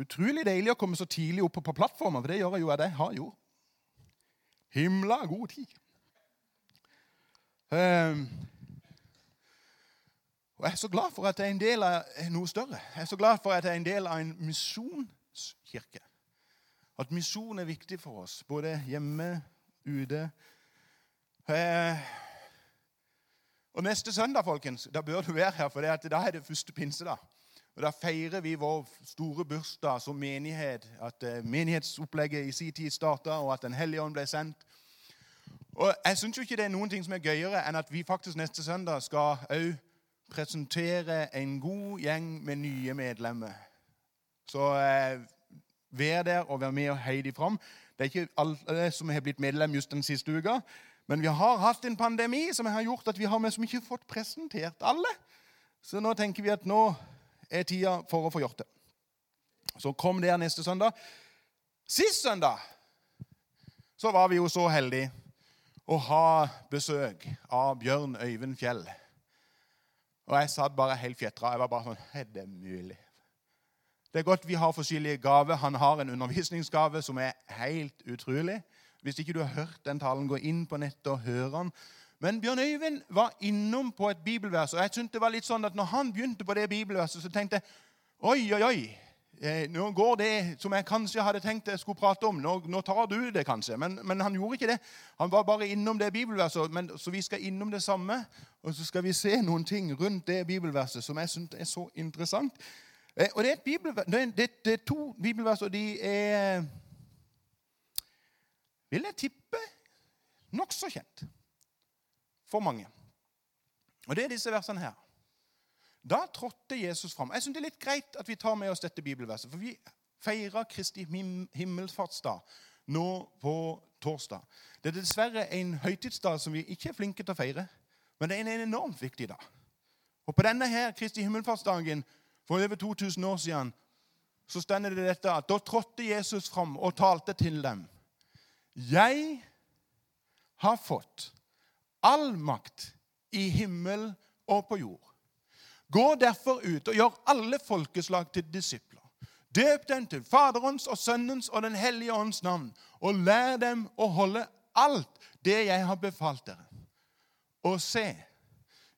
Utrolig deilig å komme så tidlig opp på plattformen, for det gjør jeg jo jeg har jo himla god tid. Um, og jeg er så glad for at jeg er en del av noe større. Jeg er så glad for at jeg er en del av en misjonskirke. At misjon er viktig for oss, både hjemme, ute. Eh, og Neste søndag folkens, da bør du være her, for da er det første pinsedag. Og Da feirer vi vår store bursdag som menighet. At uh, menighetsopplegget i sin tid starta, og at Den hellige ånd ble sendt. Og Jeg syns ikke det er noen ting som er gøyere enn at vi faktisk neste søndag skal òg presentere en god gjeng med nye medlemmer. Så eh, vær der og vær med og hei dem fram. Det er ikke alle som har blitt medlem just den siste uka. Men vi har hatt en pandemi som har gjort at vi har med som ikke fått presentert alle. Så nå tenker vi at nå er tida for å få gjort det. Så kom der neste søndag. Sist søndag så var vi jo så heldige å ha besøk av Bjørn Øyvind Fjell. Og jeg satt bare helt fjetra. Jeg var bare sånn Er det mulig? Det er godt vi har forskjellige gaver. Han har en undervisningsgave som er helt utrolig. Hvis ikke du har hørt den talen, gå inn på nettet og hør den. Men Bjørn Øyvind var innom på et bibelvers, og jeg synes det var litt sånn at når han begynte på det bibelverset, så tenkte jeg oi, oi, oi. Eh, nå går det som jeg kanskje hadde tenkt jeg skulle prate om. Nå, nå tar du det, kanskje. Men, men, han gjorde ikke det. Han var bare innom det bibelverset. Men, så vi skal innom det samme, og så skal vi se noen ting rundt det bibelverset som jeg syns er så interessant. Eh, og det er, bibelvers, det, er to bibelvers, og de er Vil jeg tippe nokså kjent for mange. Og det er disse versene her. Da trådte Jesus fram. Jeg synes Det er litt greit at vi tar med oss dette bibelverset. For vi feirer Kristi himmelsfartsdag nå på torsdag. Det er dessverre en høytidsdag som vi ikke er flinke til å feire. Men det er en enormt viktig dag. Og På denne her Kristi himmelfartsdagen for over 2000 år siden så stender det dette at da trådte Jesus fram og talte til dem. Jeg har fått all makt i himmel og på jord. Gå derfor ut og gjør alle folkeslag til disipler. Døp dem til Faderens og Sønnens og Den hellige ånds navn, og lær dem å holde alt det jeg har befalt dere. Og se,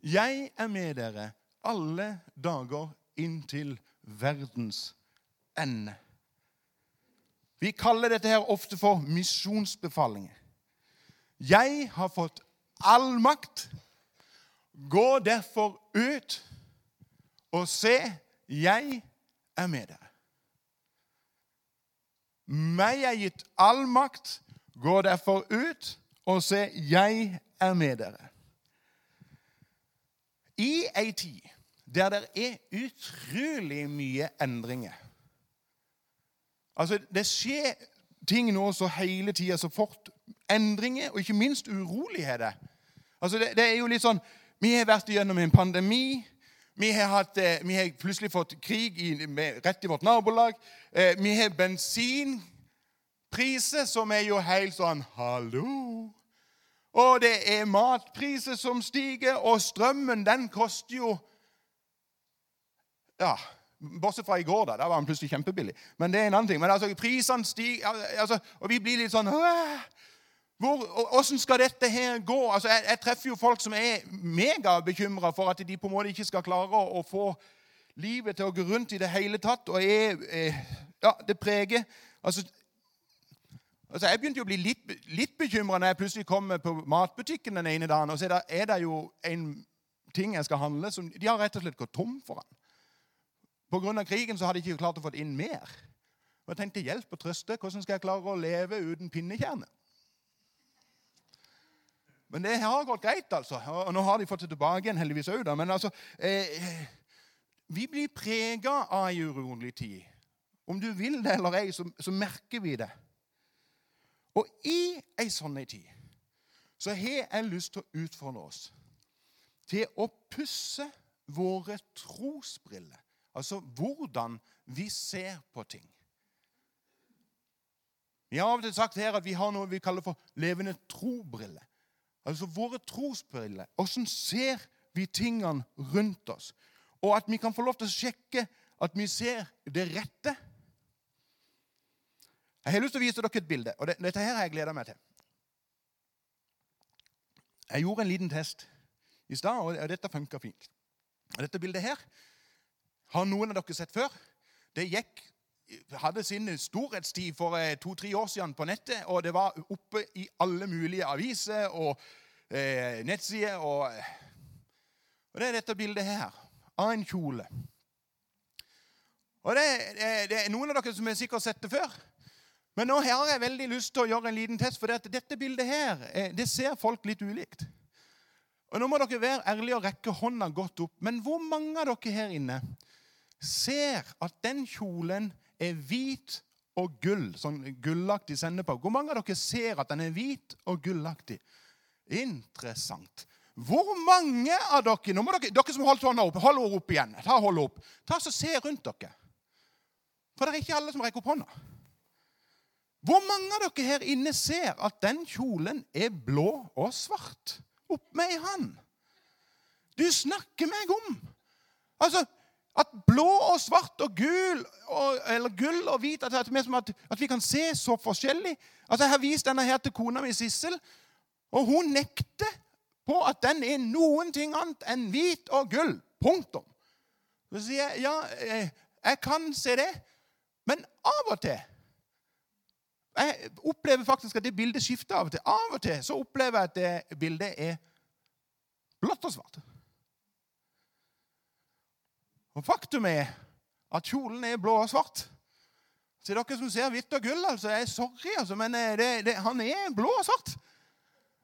jeg er med dere alle dager inntil verdens ende. Vi kaller dette her ofte for misjonsbefalinger. Jeg har fått all makt. Gå derfor ut og se, jeg er med dere. Meg er gitt all makt. Gå derfor ut og se, jeg er med dere. I ei tid der det er utrolig mye endringer Altså, Det skjer ting nå så hele tida så fort endringer og ikke minst uroligheter. Altså det, det, er jo litt sånn, Vi har vært gjennom en pandemi. Vi har, hatt, eh, vi har plutselig fått krig i, med, rett i vårt nabolag. Eh, vi har bensinpriser som er jo helt sånn Hallo! Og det er matpriser som stiger, og strømmen den koster jo Ja, Bortsett fra i går, da. Da var den plutselig kjempebillig. Men det er en annen ting. Men altså, prisene stiger, altså, og vi blir litt sånn Åssen skal dette her gå? Altså, jeg, jeg, treffer jo folk som er megabekymra for at de på en måte ikke skal klare å, å, få livet til å gå rundt i det hele tatt. Og er, eh, ja, det preger altså, altså, Jeg begynte jo å bli litt, litt bekymra når jeg plutselig kommer på matbutikken den ene dagen, og så er det, er det jo en ting jeg skal handle som De har rett og slett gått tom for den. Pga. krigen så har de ikke klart å få inn mer. Og jeg tenkte hjelp og trøste. Hvordan skal jeg klare å leve uten pinnekjerne? Men det har gått greit, altså. Og nå har de fått det tilbake igjen, heldigvis òg. Men altså eh, Vi blir prega av ei urolig tid. Om du vil det eller ei, så, så merker vi det. Og i ei sånn tid så har jeg lyst til å utfordre oss til å pusse våre trosbriller. Altså hvordan vi ser på ting. Vi har av og til sagt her at vi har noe vi kaller for levende trobriller. Altså våre trosbriller. Åssen ser vi tingene rundt oss? Og at vi kan få lov til å sjekke at vi ser det rette, Jeg har lyst til å vise dere et bilde, og det, dette her har jeg gleda meg til. Jeg gjorde en liten test i stad, og dette funka fint. Og dette bildet her har noen av dere sett før. Det gikk, hadde sin storhetstid for eh, to-tre år siden på nettet, og det var oppe i alle mulige aviser og eh, nettsider. Og, og, det er dette bildet her av en kjole. Og det, det, det, er noen av dere som har sikkert sett det før. Men nå har jeg veldig lyst til å gjøre en liten test, for dette bildet her, eh, det ser folk litt ulikt. Og Nå må dere være ærlige og rekke hånda godt opp. Men hvor mange av dere her inne ser at den kjolen er hvit og gull? Sånn gullaktig sendepapir. Hvor mange av dere ser at den er hvit og gullaktig? Interessant. Hvor mange av dere nå må dere, dere som holdt hånda opp, hold opp igjen. Ta hold opp. Ta så Se rundt dere. For det er ikke alle som rekker opp hånda. Hvor mange av dere her inne ser at den kjolen er blå og svart? Opp med ei hånd. Du snakker meg om. Altså, At blå og svart og gul og, eller gull og hvit at, at, at, vi kan se så forskjellig. At Jeg har vist denne her til kona mi Sissel, og hun nekter på at den er noen ting annet enn hvit og gull. Punktum. Så sier jeg ja, jeg, jeg kan se det, men av og til jeg opplever faktisk at det bildet skifter av og til. Av og til så opplever jeg at det bildet er blått og svart. Og Faktum er at kjolen er blå og svart. Til dere som ser hvitt og gull, altså, jeg er sorry, altså, men eh, det, det, han er blå og svart.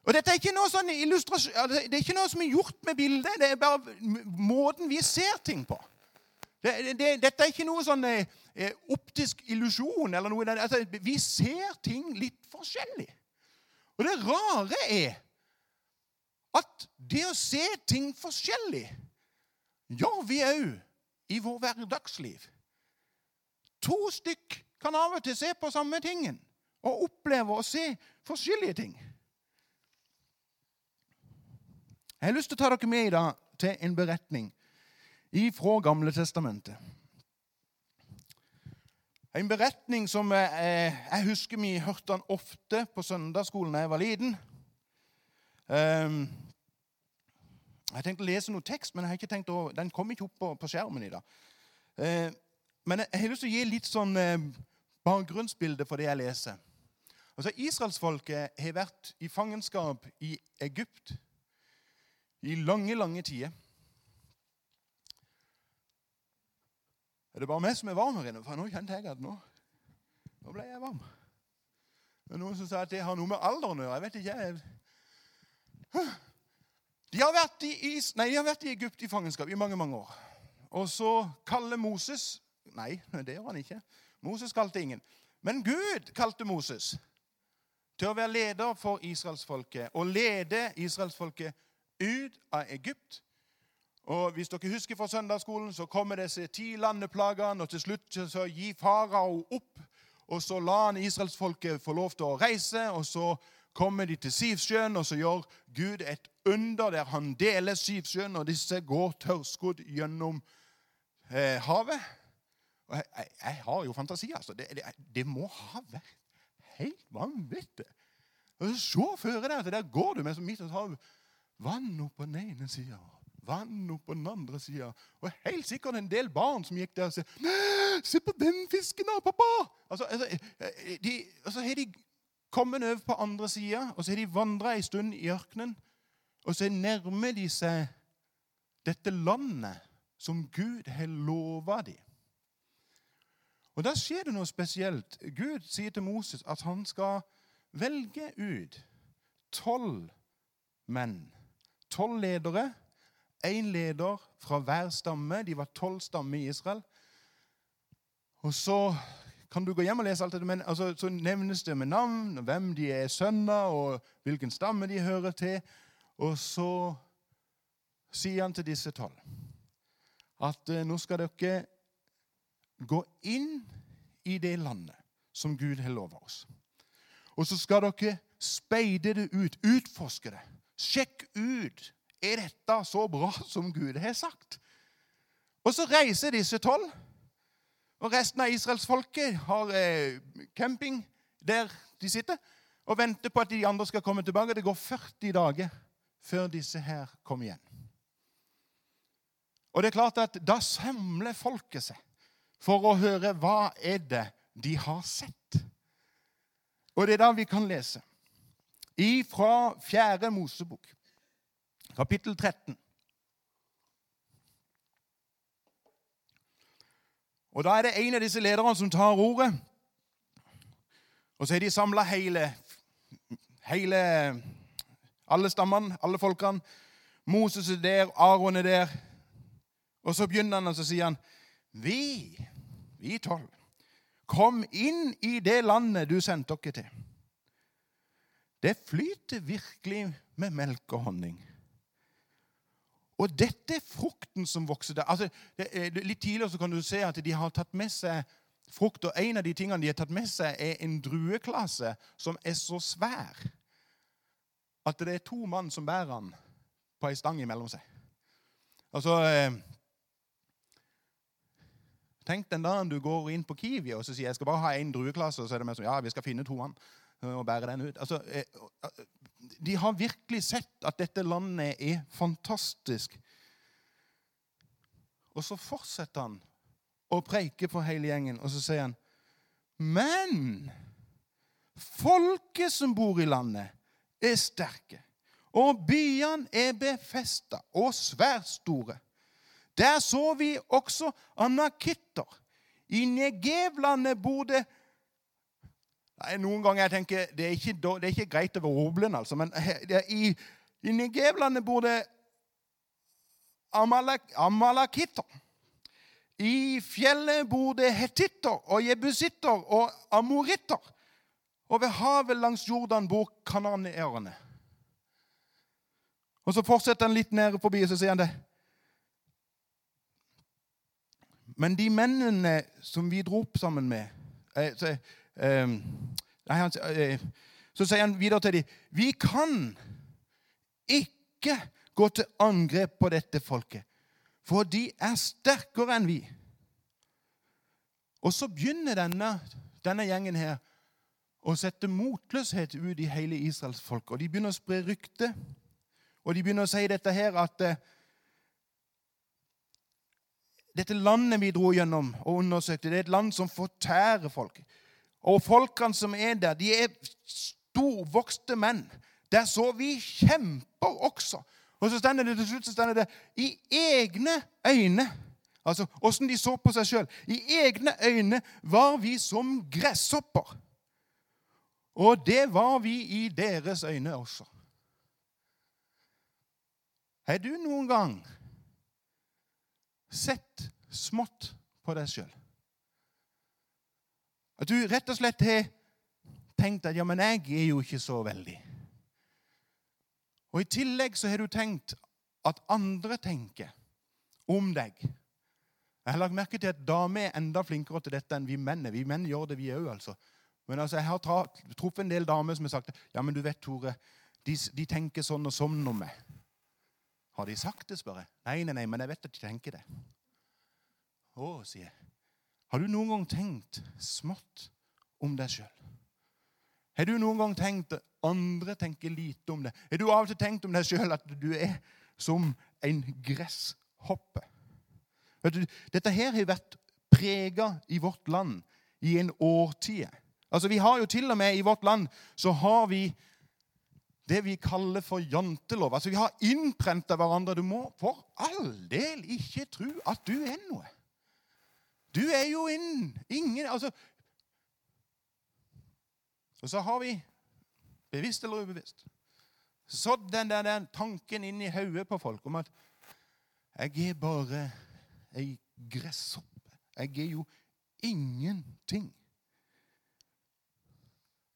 Og dette er ikke noe sånn illustrasjon, det er ikke noe som er gjort med bildet. Det er bare måten vi ser ting på. Det, det, dette er ikke noe sånn eh, eh, optisk illusjon. eller noe. Altså, vi ser ting litt forskjellig. Og det rare er at det å se ting forskjellig gjør vi òg i vår hverdagsliv. To stykk kan av og til se på samme tingen og oppleve å se forskjellige ting. Jeg har lyst til å ta dere med i dag til en beretning fra Gamle testamentet. En beretning som jeg, jeg husker vi hørte den ofte på søndagsskolen da jeg var liten. Um, jeg tenkte å lese noe tekst, men har tenkt å, den kom ikke opp på, på skjermen i dag. Eh, men jeg, jeg, har lyst til å gi litt sånn eh, bakgrunnsbilde for det jeg leser. Altså, Israelsfolket har vært i fangenskap i Egypt i lange, lange tider. Er det bare meg som er varm her inne? For nå kjente jeg at nå, nå ble jeg varm. Det er noen som sa at det har noe med alderen å gjøre. Jeg vet ikke. Jeg... De har, vært i, nei, de har vært i Egypt i fangenskap i mange mange år. Og så kaller Moses Nei, det gjør han ikke. Moses kalte ingen. Men Gud kalte Moses til å være leder for israelsfolket og lede israelsfolket ut av Egypt og Hvis dere husker fra søndagsskolen, så kommer disse ti landeplagene, og til slutt så gir farao opp. Og så lar han israelsfolket få lov til å reise, og så kommer de til Sivsjøen, og så gjør Gud et under der han deler Sivsjøen, og disse går tørrskodd gjennom eh, havet. Og jeg, jeg, jeg, har jo fantasi, altså. Det, det, det må ha vært helt vanvittig. Se føre deg at der går du med så midt i havet. Vann opp på den ene sida vann opp på den andre sida. Og helt sikkert en del barn som gikk der og sa 'Se på den fisken, da, pappa!' Altså, altså, eh, de, altså, de kommet over på andre sida, og så har de vandra en stund i ørkenen. Og så nærmer de seg dette landet som Gud har lova dem. Og Da skjer det noe spesielt. Gud sier til Moses at han skal velge ut tolv menn. Tolv ledere én leder fra hver stamme. De var tolv stammer i Israel. Og så kan du gå hjem og lese alt dette, men altså, så nevnes det med navn, hvem de er sønner, og hvilken stamme de hører til. Og så sier han til disse tolv at eh, nå skal dere gå inn i det landet som Gud har lova oss. Og så skal dere speide det ut, utforske det. Sjekk ut er dette så bra som Gud har sagt? Og så reiser disse tolv. Og resten av israelsfolket har eh, camping der de sitter, og venter på at de andre skal komme tilbake. Det går 40 dager før disse her kommer igjen. Og det er klart at Da samler folket seg for å høre hva er det de har sett. Og det er da vi kan lese ifra Fjerde Mosebok, kapittel 13. Og Da er det en av disse lederne som tar ordet. Og så har de samla hele, hele Alle stammene, alle folkene. Moses er der, Aron er der. Og så begynner han, og så sier han Vi, vi tolv, kom inn i det landet du sendte dere til. Det flyter virkelig med melk og honning. Og dette er frukten som vokser der. Altså, litt tidligere så kan du se at de har tatt med seg frukt, og en av de tingene de har tatt med seg, er en drueklasse som er så svær at det er to mann som bærer den på ei stang imellom seg. Altså eh, Tenk den dagen du går inn på Kiwi og så sier jeg skal bare ha én drueklasse, og så er det mer sånn ja, vi skal finne to mann og bære den ut. Altså, eh, de har virkelig sett at dette landet er fantastisk. Og så fortsetter han å preike for hele gjengen, og så sier han Men folket som bor i landet, er sterke. Og byene er befesta og svært store. Der så vi også anakitter. I Negevlandet bor det noen ganger jeg tenker det ikke, det er ikke greit være ordblind, altså. Men i, i Nigev-landet bor det amalak, amalakitter. I fjellet bor det hetitter og jebusitter og amoritter. Og ved havet langs Jordan bor kananeerne. Og så fortsetter han litt nede forbi, og så sier han det. Men de mennene som vi dro opp sammen med eh, Ehm, eh, så sier han videre til dem Vi kan ikke gå til angrep på dette folket, for de er sterkere enn vi. Og så begynner denne, denne gjengen her å sette motløshet ut i hele Israels folk. Og de begynner å spre rykte. Og de begynner å si dette her at uh, dette landet vi dro gjennom og undersøkte, det er et land som fortærer folk. Og folkene som er der, de er storvokste menn. Der så vi kjemper også. Og så stender det til slutt så stender det i egne øyne. Altså åssen de så på seg sjøl. I egne øyne var vi som gresshopper. Og det var vi i deres øyne også. Har du noen gang sett smått på deg sjøl? At du rett og slett har tenkt at ja, men jeg er jo ikke så veldig. Og I tillegg så har du tenkt at andre tenker om deg. Jeg har lagt merke til at damer er enda flinkere til dette enn vi menn. Vi menn gjør det, vi òg, altså. Men altså, jeg har truffet en del damer som har sagt ja, men du vet, Tore, de, de tenker sånn og sånn om meg. Har de sagt det, spør jeg. Nei, nei, nei, men jeg vet at de tenker det. Å, sier jeg. Har du noen gang tenkt smått om deg sjøl? Har du noen gang tenkt at andre tenker lite om det? Har du av og til tenkt om deg sjøl at du er som en gresshoppe? Dette her har vært prega i vårt land i en årtid. Altså, vi har jo til og med I vårt land så har vi det vi kaller for jantelov. Altså, Vi har innprenta hverandre. Du må for all del ikke tro at du er noe. Du er jo innen. ingen Altså Og så har vi, bevisst eller ubevisst, sådd den der den tanken inn i hodet på folk om at jeg er bare ei gresshoppe. Jeg er jo ingenting.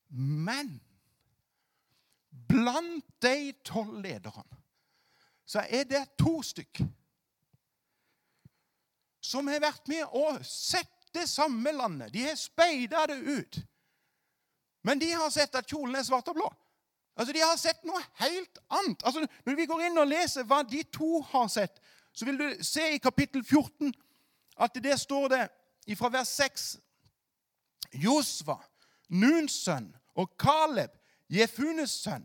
Men blant de tolv lederne så er det to stykker som har vært med og sett det samme landet. De har speida det ut. Men de har sett at kjolen er svart og blå. Altså, De har sett noe helt annet. Altså, Når vi går inn og leser hva de to har sett, så vil du se i kapittel 14 at det står det fra vers 6 Josva Nuns sønn, og Kaleb, Jefunes sønn,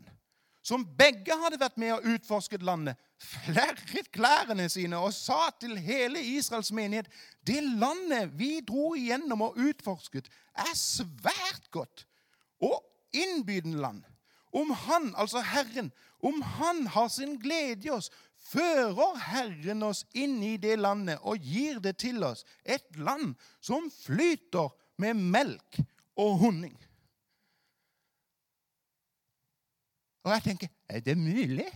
som begge hadde vært med og utforsket landet, flerret klærne sine og sa til hele Israels menighet det landet vi dro igjennom og utforsket, er svært godt og innbydende land. Om Han, altså Herren, om Han har sin glede i oss, fører Herren oss inn i det landet og gir det til oss, et land som flyter med melk og honning. Og jeg tenker er det mulig?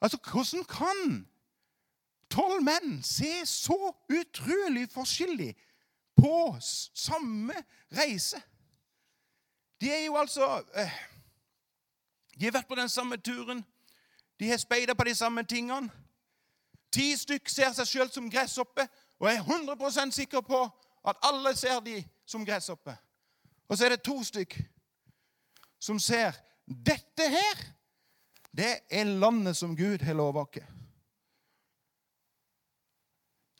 Altså, Hvordan kan tolv menn se så utrolig forskjellig på samme reise? De er jo altså eh, De har vært på den samme turen. De har speida på de samme tingene. Ti stykk ser seg sjøl som gresshoppe, og jeg er 100% sikker på at alle ser de som gresshoppe. Og så er det to stykk som ser dette her, det er landet som Gud har lova oss.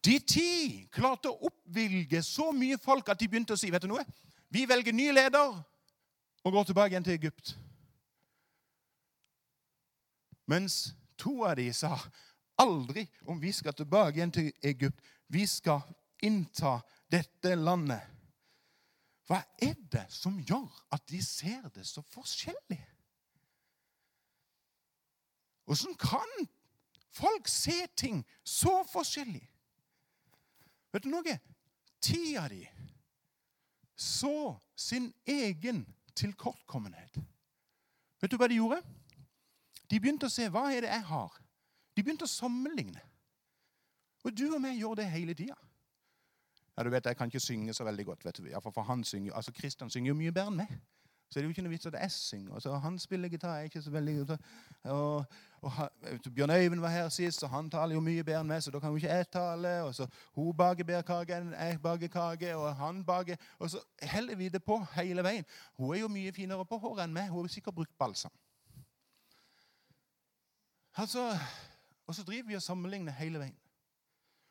De ti klarte å oppvilge så mye folk at de begynte å si vet du noe? Vi velger ny leder og går tilbake igjen til Egypt. Mens to av de sa aldri om vi skal tilbake igjen til Egypt. Vi skal innta dette landet. Hva er det som gjør at de ser det så forskjellig? Åssen kan folk se ting så forskjellig? Vet du noe? Tida di så sin egen tilkortkommenhet. Vet du hva de gjorde? De begynte å se hva er det jeg har. De begynte å sammenligne. Og du og meg gjør det hele tida. Ja, du vet, Jeg kan ikke synge så veldig godt. vet du. Ja, for han synger, altså Kristian synger jo mye bedre enn meg. Så det er jo ikke noe vits at jeg synger. Altså, han spiller gitar. er ikke så veldig Og, Og, og, Bjørn Øyvind var her sist, og han taler jo mye bedre enn meg, så da kan jo ikke jeg tale. Og så Hun baker bedre kake enn jeg baker kake, og han baker Og så heller vi det på hele veien. Hun er jo mye finere på håret enn meg. Hun har sikkert brukt balsam. Altså, og så driver vi og sammenligner hele veien.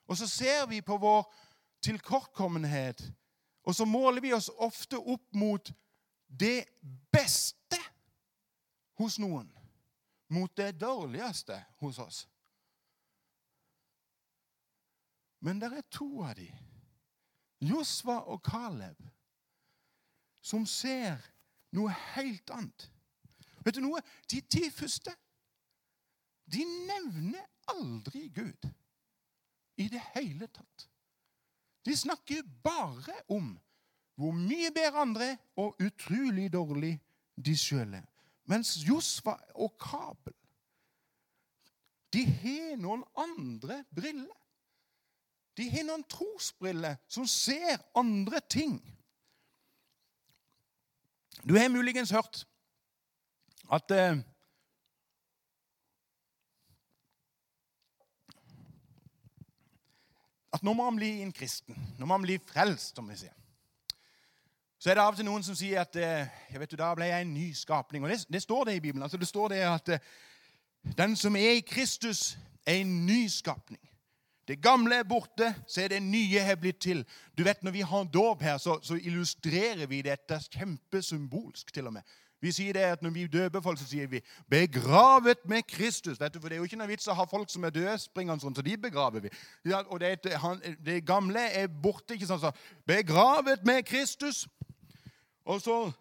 Og så ser vi på vår tilkortkommenhet, og så måler vi oss ofte opp mot det beste hos noen, mot det dårligste hos oss. Men det er to av dem, Josva og Caleb, som ser noe helt annet. Vet du noe? De ti første de nevner aldri Gud i det hele tatt. De snakker bare om hvor mye bedre andre er, og utrolig dårlig de sjøl er. Mens Josfa og Kabel de har noen andre briller. De har noen trosbriller som ser andre ting. Du har muligens hørt at eh, at når man blir en kristen, når man blir frelst, som vi sier, så er det av og til noen som sier at ja, vet du, da ble jeg en ny skapning. Og det, det står det i Bibelen. altså Det står det at eh, den som er i Kristus, er en ny skapning. Det gamle er borte, så er det nye her blitt til. Du vet, Når vi har dåp her, så, så illustrerer vi dette kjempesymbolsk. til og med. Vi sier det at Når vi døper folk, så sier vi 'begravet med Kristus'. Vet du, for Det er jo ikke noe vits å ha folk som er døde, springende sånn, så de begraver vi. Ja, og det, det, gamle er borte. ikke sant, så 'Begravet med Kristus'. Og så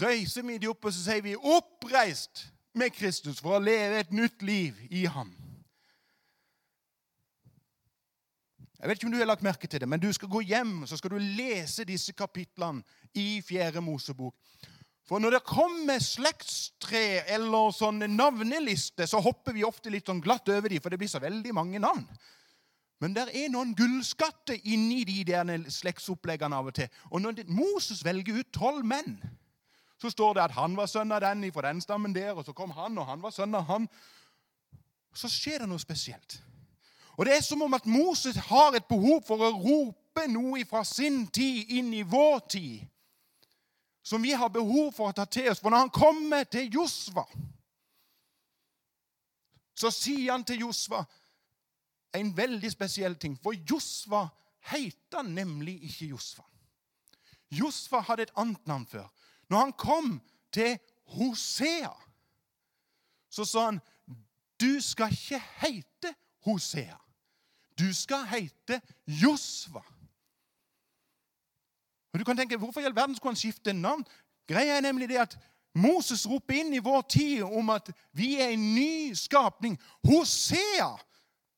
reiser vi de opp, og så sier vi 'oppreist med Kristus' for å leve et nytt liv i ham. Jeg vet ikke om du har lagt merke til det, men du skal gå hjem så skal du lese disse kapitlene i Fjerde Mosebok. For når det kommer slektstre eller sånne navnelister, så hopper vi ofte litt sånn glatt over dem, for det blir så veldig mange navn. Men det er noen gullskatter inni de der slektsoppleggene av og til. Og når Moses velger ut tolv menn, så står det at han var sønn av den fra den stammen der, og så kom han, og han var sønn av han. Så skjer det noe spesielt. Og det er som om at Moses har et behov for å rope noe fra sin tid inn i vår tid som vi har behov for å ta til oss. For når han kommer til Josva, så sier han til Josva en veldig spesiell ting. For Josva heter nemlig ikke Josva. Josfa hadde et annet navn før. Når han kom til Hosea, så sa han du skal ikke heite Hosea. Du skal heite Josva. Og du kan tenke, Hvorfor i all verden skulle han skifte navn? Greia er nemlig det at Moses roper inn i vår tid om at vi er en ny skapning. Hosea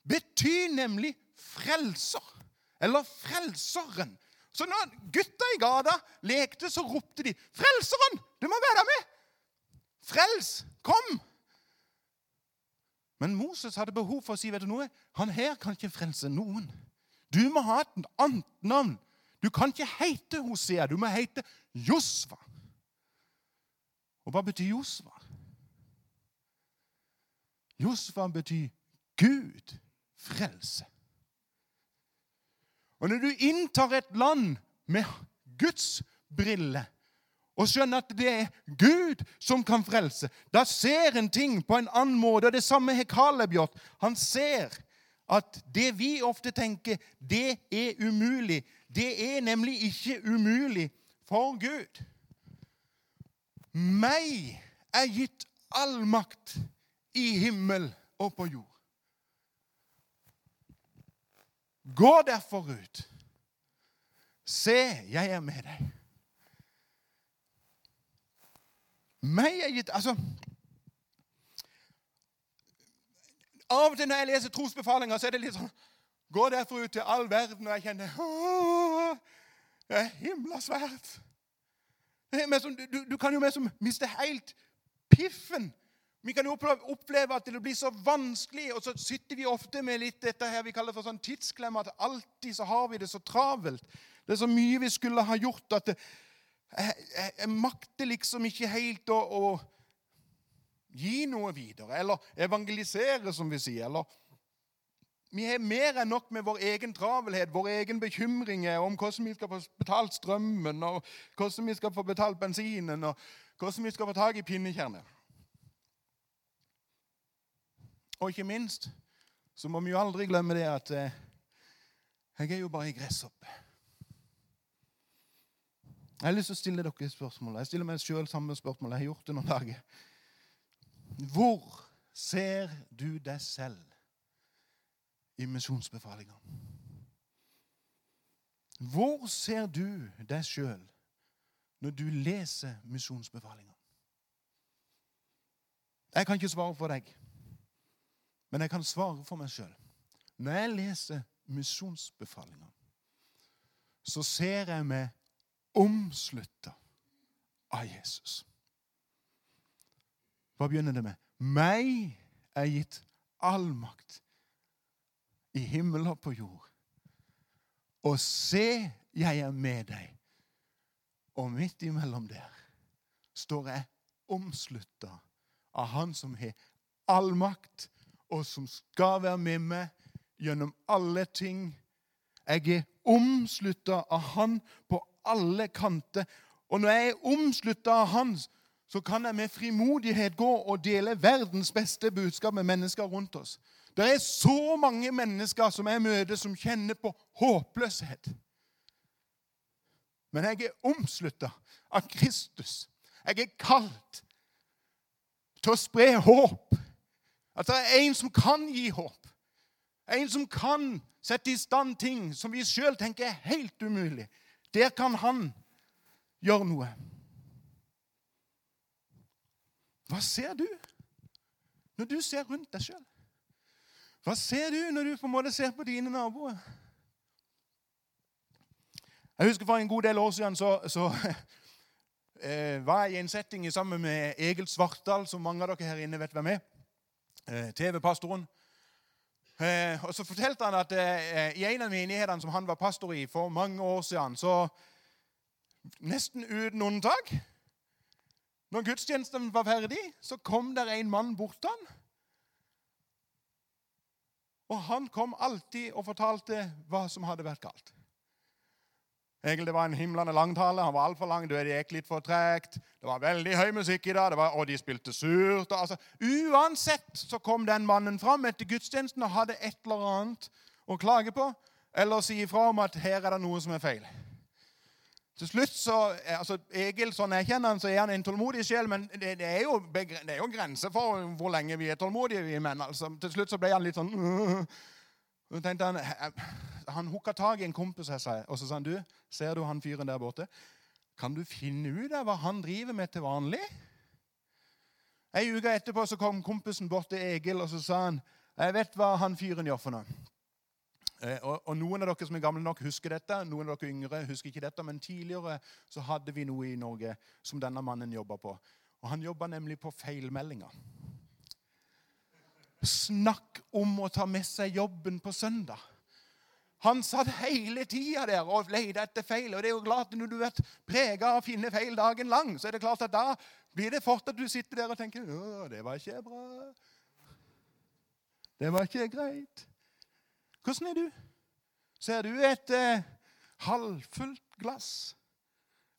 betyr nemlig frelser. Eller frelseren. Så når gutta i gata lekte, så ropte de 'Frelseren! Du må være med! Frels! Kom!' Men Moses hadde behov for å si vet du noe? Han her kan ikke frelse noen. Du må ha et annet navn. Du kan ikke hete Hosea, du må hete Josva. Og hva betyr Josva? Josva betyr Gud frelse. Og når du inntar et land med Guds briller og skjønner at det er Gud som kan frelse, da ser en ting på en annen måte. Og det samme har Caleb gjort. Han ser at det vi ofte tenker, det er umulig. Det er nemlig ikke umulig for Gud. Meg er gitt all makt i himmel og på jord. Gå derfor ut. Se, jeg er med deg. Meg er gitt Altså Av og til når jeg leser trosbefalinger, så er det litt sånn Gå derfor ut til all verden, og jeg kjenner Det er himla svært. Du, du, kan jo mer som miste helt piffen vi kan jo oppleve at det blir så vanskelig, og så sitter vi ofte med litt dette her vi kaller for sånn tidsklemme, at alltid så har vi det så travelt. Det er så mye vi skulle ha gjort at jeg, jeg, jeg, makter liksom ikke helt å, å, gi noe videre. Eller evangelisere, som vi sier. Eller vi har mer enn nok med vår egen travelhet, våre egne bekymringer om hvordan vi skal få betalt strømmen, og hvordan vi skal få betalt bensinen, og hvordan vi skal få tak i pinnekjerner. Og ikke minst så må vi jo aldri glemme det at eh, jeg er jo bare ei gresshoppe. Jeg har lyst til å stille dere spørsmål. Jeg stiller meg sjøl samme spørsmål. Jeg har gjort det noen dager. Hvor ser du deg selv i misjonsbefalinga? Hvor ser du deg sjøl når du leser misjonsbefalinga? Jeg kan ikke svare for deg. Men jeg kan svare for meg sjøl. Når jeg leser misjonsbefalinga, så ser jeg meg omslutta av Jesus. Hva begynner det med? Meg er gitt all makt i himmel og på jord. Og se, jeg er med deg. Og midt imellom der står jeg omslutta av Han som har all makt og som skal være med meg gjennom alle ting. Jeg er omslutta av Han på alle kanter. Og når jeg er omslutta av Han, så kan jeg med frimodighet gå og dele verdens beste budskap med mennesker rundt oss. Det er så mange mennesker som jeg møter, som kjenner på håpløshet. Men jeg er omslutta av Kristus. Jeg er kalt til å spre håp at det er en som kan gi håp. En som kan sette i stand ting som vi sjøl tenker er helt umulig. Der kan han gjøre noe. Hva ser du når du ser rundt deg sjøl? Hva ser du når du på en måte ser på dine naboer? Jeg husker For en god del år siden så, så eh, var jeg i en setting sammen med Egil Svartdal, som mange av dere her inne vet hvem er. Eh, TV-pastoren. Eh, og Så fortalte han at eh, i en av menighetene som han var pastor i for mange år siden, så nesten uten unntak Når gudstjenesten var ferdig, så kom der en mann bort til han. Og han kom alltid og fortalte hva som hadde vært galt. Egentlig var en himlende langtale. Han var altfor lang. Det gikk litt for tregt. Det var veldig høy musikk i dag, det var, og de spilte surt. Altså, uansett så kom den mannen fram etter gudstjenesten og hadde et eller annet å klage på eller si ifra om at her er det noe som er feil. Til slutt så, altså Egil, sånn jeg kjenner han, så er han en tålmodig sjel, men det, det, er jo, det er jo grenser for hvor lenge vi er tålmodige, vi menn. altså. Til slutt så ble han litt sånn Så tenkte Han han hooka tak i en kompis jeg sa, og så sa han, du, ser du han fyren der borte? Kan du finne ut av hva han driver med til vanlig? Ei uke etterpå så kom kompisen bort til Egil og så sa han, jeg vet hva han fyren gjør for noe. Eh, og, Noen av dere som er gamle nok, husker dette. Noen av dere yngre husker ikke dette, Men tidligere så hadde vi noe i Norge som denne mannen jobba på. Og Han jobba nemlig på feilmeldinger. Snakk om å ta med seg jobben på søndag. Han satt hele tida der og leide etter feil. og det er jo klart Når du er prega av å finne feil dagen lang, så er det klart at da blir det fort at du sitter der og tenker Å, det var ikke bra. Det var ikke greit. Hvordan er du? Ser du et eh, halvfullt glass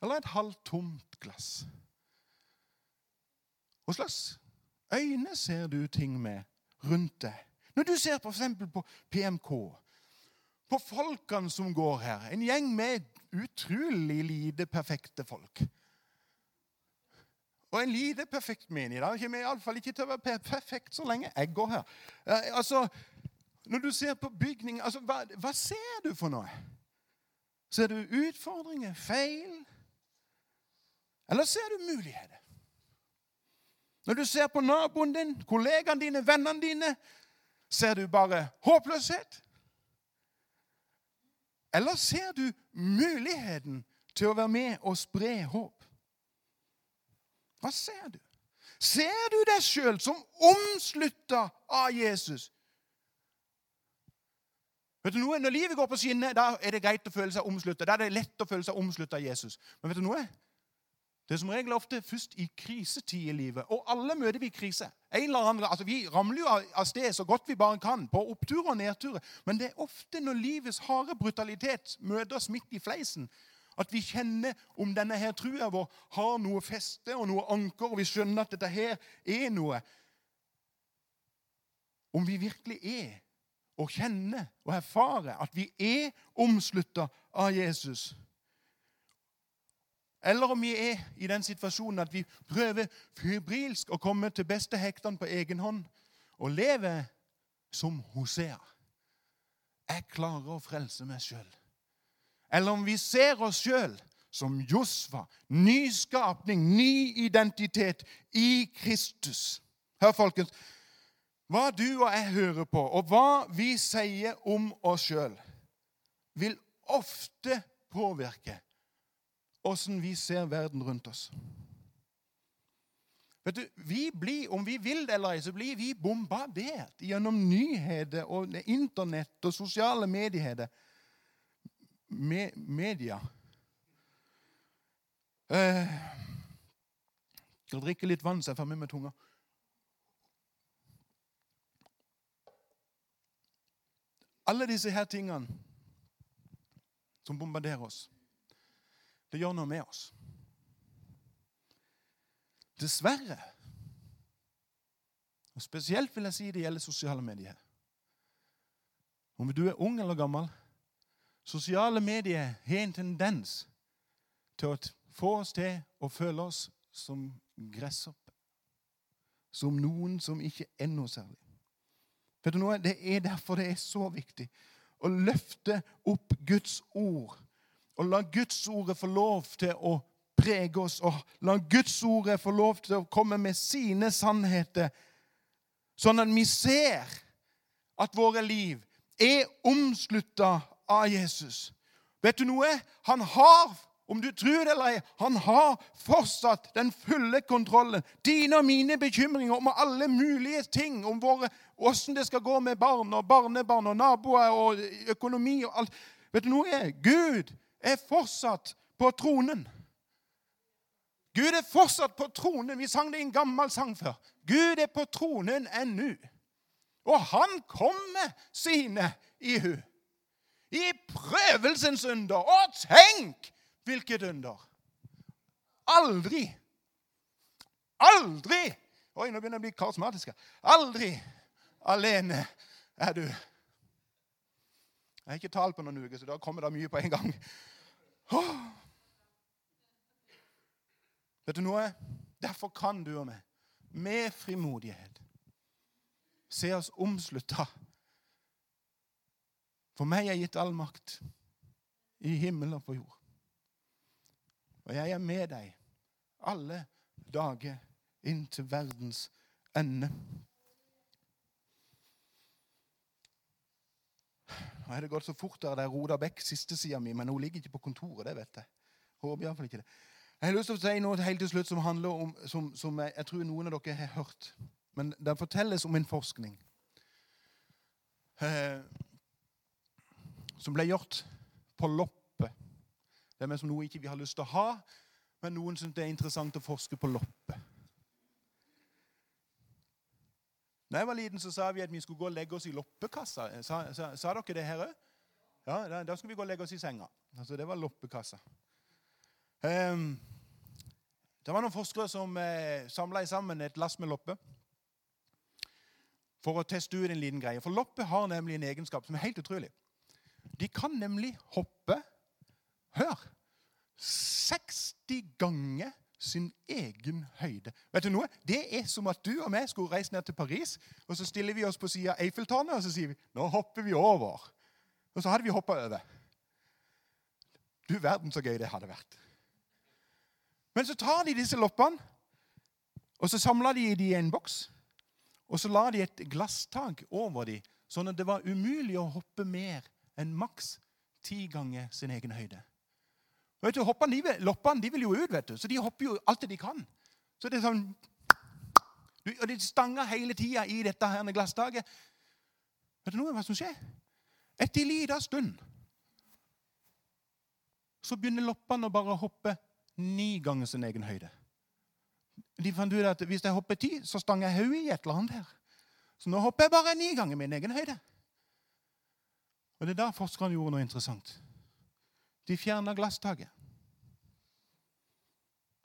eller et halvtomt glass? Hva slags øyne ser du ting med rundt deg? Når du ser f.eks. på PMK, på folkene som går her, en gjeng med utrolig lite perfekte folk. Og en lite perfekt menig. Det kommer iallfall ikke til å være perfekt så lenge jeg går her. Eh, altså, når du ser på bygning, altså, hva, hva ser du for noe? Ser du utfordringer, feil? Eller ser du muligheter? Når du ser på naboen din, kollegaene dine, vennene dine, ser du bare håpløshet? Eller ser du muligheten til å være med og spre håp? Hva ser du? Ser du deg sjøl som omslutta av Jesus? Vet du noe? Når livet går på skinner, da er det greit å føle seg omslutta. Da er det lett å føle seg omslutta av Jesus. Men vet du noe? Det er som regel ofte først i krisetid i livet. Og alle møter vi krise. En eller annen, altså Vi ramler jo av sted så godt vi bare kan, på oppturer og nedturer. Men det er ofte når livets harde brutalitet møter oss midt i fleisen, at vi kjenner om denne her trua vår har noe feste og noe anker, og vi skjønner at dette her er noe. Om vi virkelig er og kjenne og erfare at vi er omslutta av Jesus. Eller om vi er i den situasjonen at vi prøver febrilsk å komme til beste hektene på egen hånd og leve som Hosea. Jeg klarer å frelse meg sjøl. Eller om vi ser oss sjøl som Josva, Ny skapning, ny identitet i Kristus. Hør, folkens. Hva du og jeg hører på, og hva vi sier om oss sjøl, vil ofte påvirke åssen vi ser verden rundt oss. Vet du, vi blir, Om vi vil det eller ei, så blir vi bombardert gjennom nyheter og Internett og sosiale medier. Me, media. Eh, jeg skal drikke litt vann, så jeg får med meg tunga. Alle disse her tingene som bombarderer oss, det gjør noe med oss. Dessverre, og spesielt vil jeg si det gjelder sosiale medier Om du er ung eller gammel Sosiale medier har en tendens til å få oss til å føle oss som gresshoppe. Som noen som ikke er noe særlig. Vet du noe? Det er derfor det er så viktig å løfte opp Guds ord. Og la Guds ordet få lov til å prege oss, og la Guds ordet få lov til å komme med sine sannheter, sånn at vi ser at våre liv er omslutta av Jesus. Vet du noe? Han har om du tror det eller ei, han har fortsatt den fulle kontrollen. Dine og mine bekymringer om alle mulige ting, om åssen det skal gå med barn og barnebarn og naboer og økonomi og alt. Vet du noe? Gud er fortsatt på tronen. Gud er fortsatt på tronen. Vi sang det i en gammel sang før. Gud er på tronen ennå. Og han kommer sine i hu. I prøvelsens under. Og tenk Hvilket under? Aldri, aldri Oi, nå begynner jeg å bli karismatisk. Aldri alene er du. Jeg har ikke talt på noen uker, så da kommer det mye på en gang. Vet du noe? Derfor kan du og meg, med frimodighet, se oss omslutta. For meg er gitt all makt i himmel og på jord. Og jeg er med deg alle dager inn til verdens ende. Nå er det gått så fort der det er Roda Bekk, siste sida mi, men hun ligger ikke på kontoret. det vet jeg. Håper iallfall ikke det. Jeg har lyst til å si noe helt til slutt som handler om, som, som jeg, jeg, tror noen av dere har hørt. Men det fortelles om en forskning eh, som ble gjort på loppe. Det er som noe ikke vi har lyst til å ha, men noen syns det er interessant å forske på loppe. Da jeg var liten, så sa vi at vi skulle gå og legge oss i loppekassa. Sa, sa, sa dere det her òg? Ja, da, da skulle vi gå og legge oss i senga. Altså, Det var loppekassa. Um, det var noen forskere som eh, samla sammen et lass med lopper for å teste ut en liten greie. For lopper har nemlig en egenskap som er helt utrolig. De kan nemlig hoppe Hør! 60 ganger sin egen høyde. Vet du noe? Det er som at du og meg skulle reise ned til Paris, og så stiller vi oss på sida av Eiffeltårnet og så sier vi, nå hopper vi over. Og så hadde vi hoppa over. Du verden så gøy det hadde vært. Men så tar de disse loppene, og så samler de de i en boks. Og så la de et glasstak over dem, sånn at det var umulig å hoppe mer enn maks ti ganger sin egen høyde. Vet du, hoppene, de, Loppene de vil jo ut, vet du, så de hopper jo alt det de kan. Så det er sånn, Og de stanger hele tida i dette her glasstaket. Vet du noe hva som skjer? Etter en liten stund så begynner loppene å bare hoppe ni ganger sin egen høyde. De fant ut at hvis jeg hopper ti, så stanger jeg hodet i et eller annet her. Så nå hopper jeg bare ni ganger min egen høyde. Og Det er da forskerne gjorde noe interessant. De fjerna glasstaket,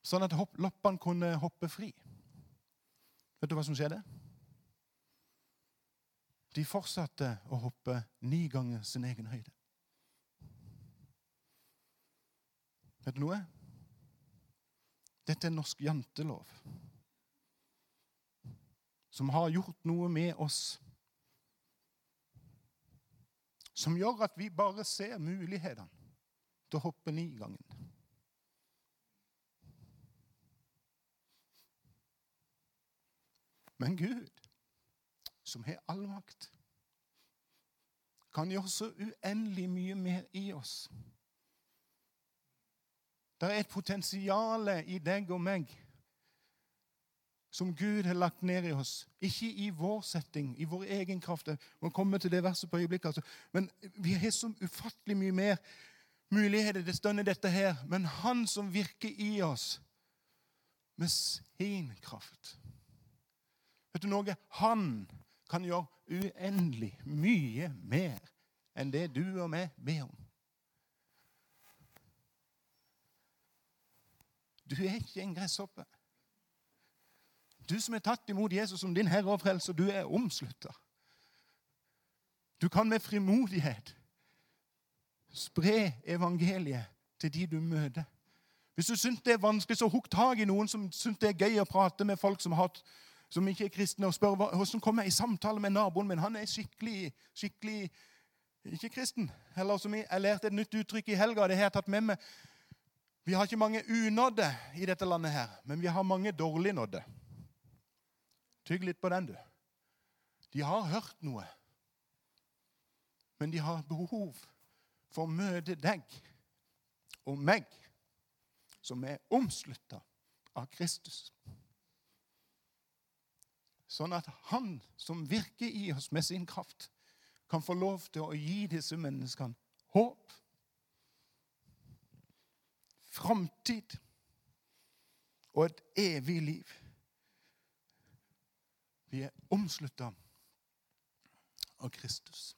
sånn at loppene kunne hoppe fri. Vet du hva som skjedde? De fortsatte å hoppe ni ganger sin egen høyde. Vet du noe? Dette er norsk jantelov, som har gjort noe med oss. Som gjør at vi bare ser mulighetene til å hoppe ni gangen. Men Gud, som har all makt, kan gjøre så uendelig mye mer i oss. Det er et potensial i deg og meg som Gud har lagt ned i oss. Ikke i vår setting, i vår egen kraft. Vi må komme til det verset på øyeblikket. Altså. Men vi har så ufattelig mye mer muligheter til stønne dette her. Men Han som virker i oss med sin kraft Vet du noe? Han kan gjøre uendelig mye mer enn det du og meg ber om. Du er ikke en gresshoppe. Du som er tatt imot Jesus som din herre og frelser, du er omslutta. Du kan med frimodighet Spre evangeliet til de du møter. Hvis du syns det er vanskelig, så hukk tak i noen som syns det er gøy å prate med folk som, har, som ikke er kristne, og spør hvordan kommer jeg i samtale med naboen min. Han er skikkelig, skikkelig ikke kristen. Eller som jeg, jeg lærte et nytt uttrykk i helga. det har jeg tatt med meg. Vi har ikke mange unådde i dette landet, her, men vi har mange dårlig nådde. Tygg litt på den, du. De har hørt noe, men de har behov for å møte deg og meg, som er omslutta av Kristus. Sånn at Han som virker i oss med sin kraft, kan få lov til å gi disse menneskene håp, framtid og et evig liv. Vi er omslutta av Kristus.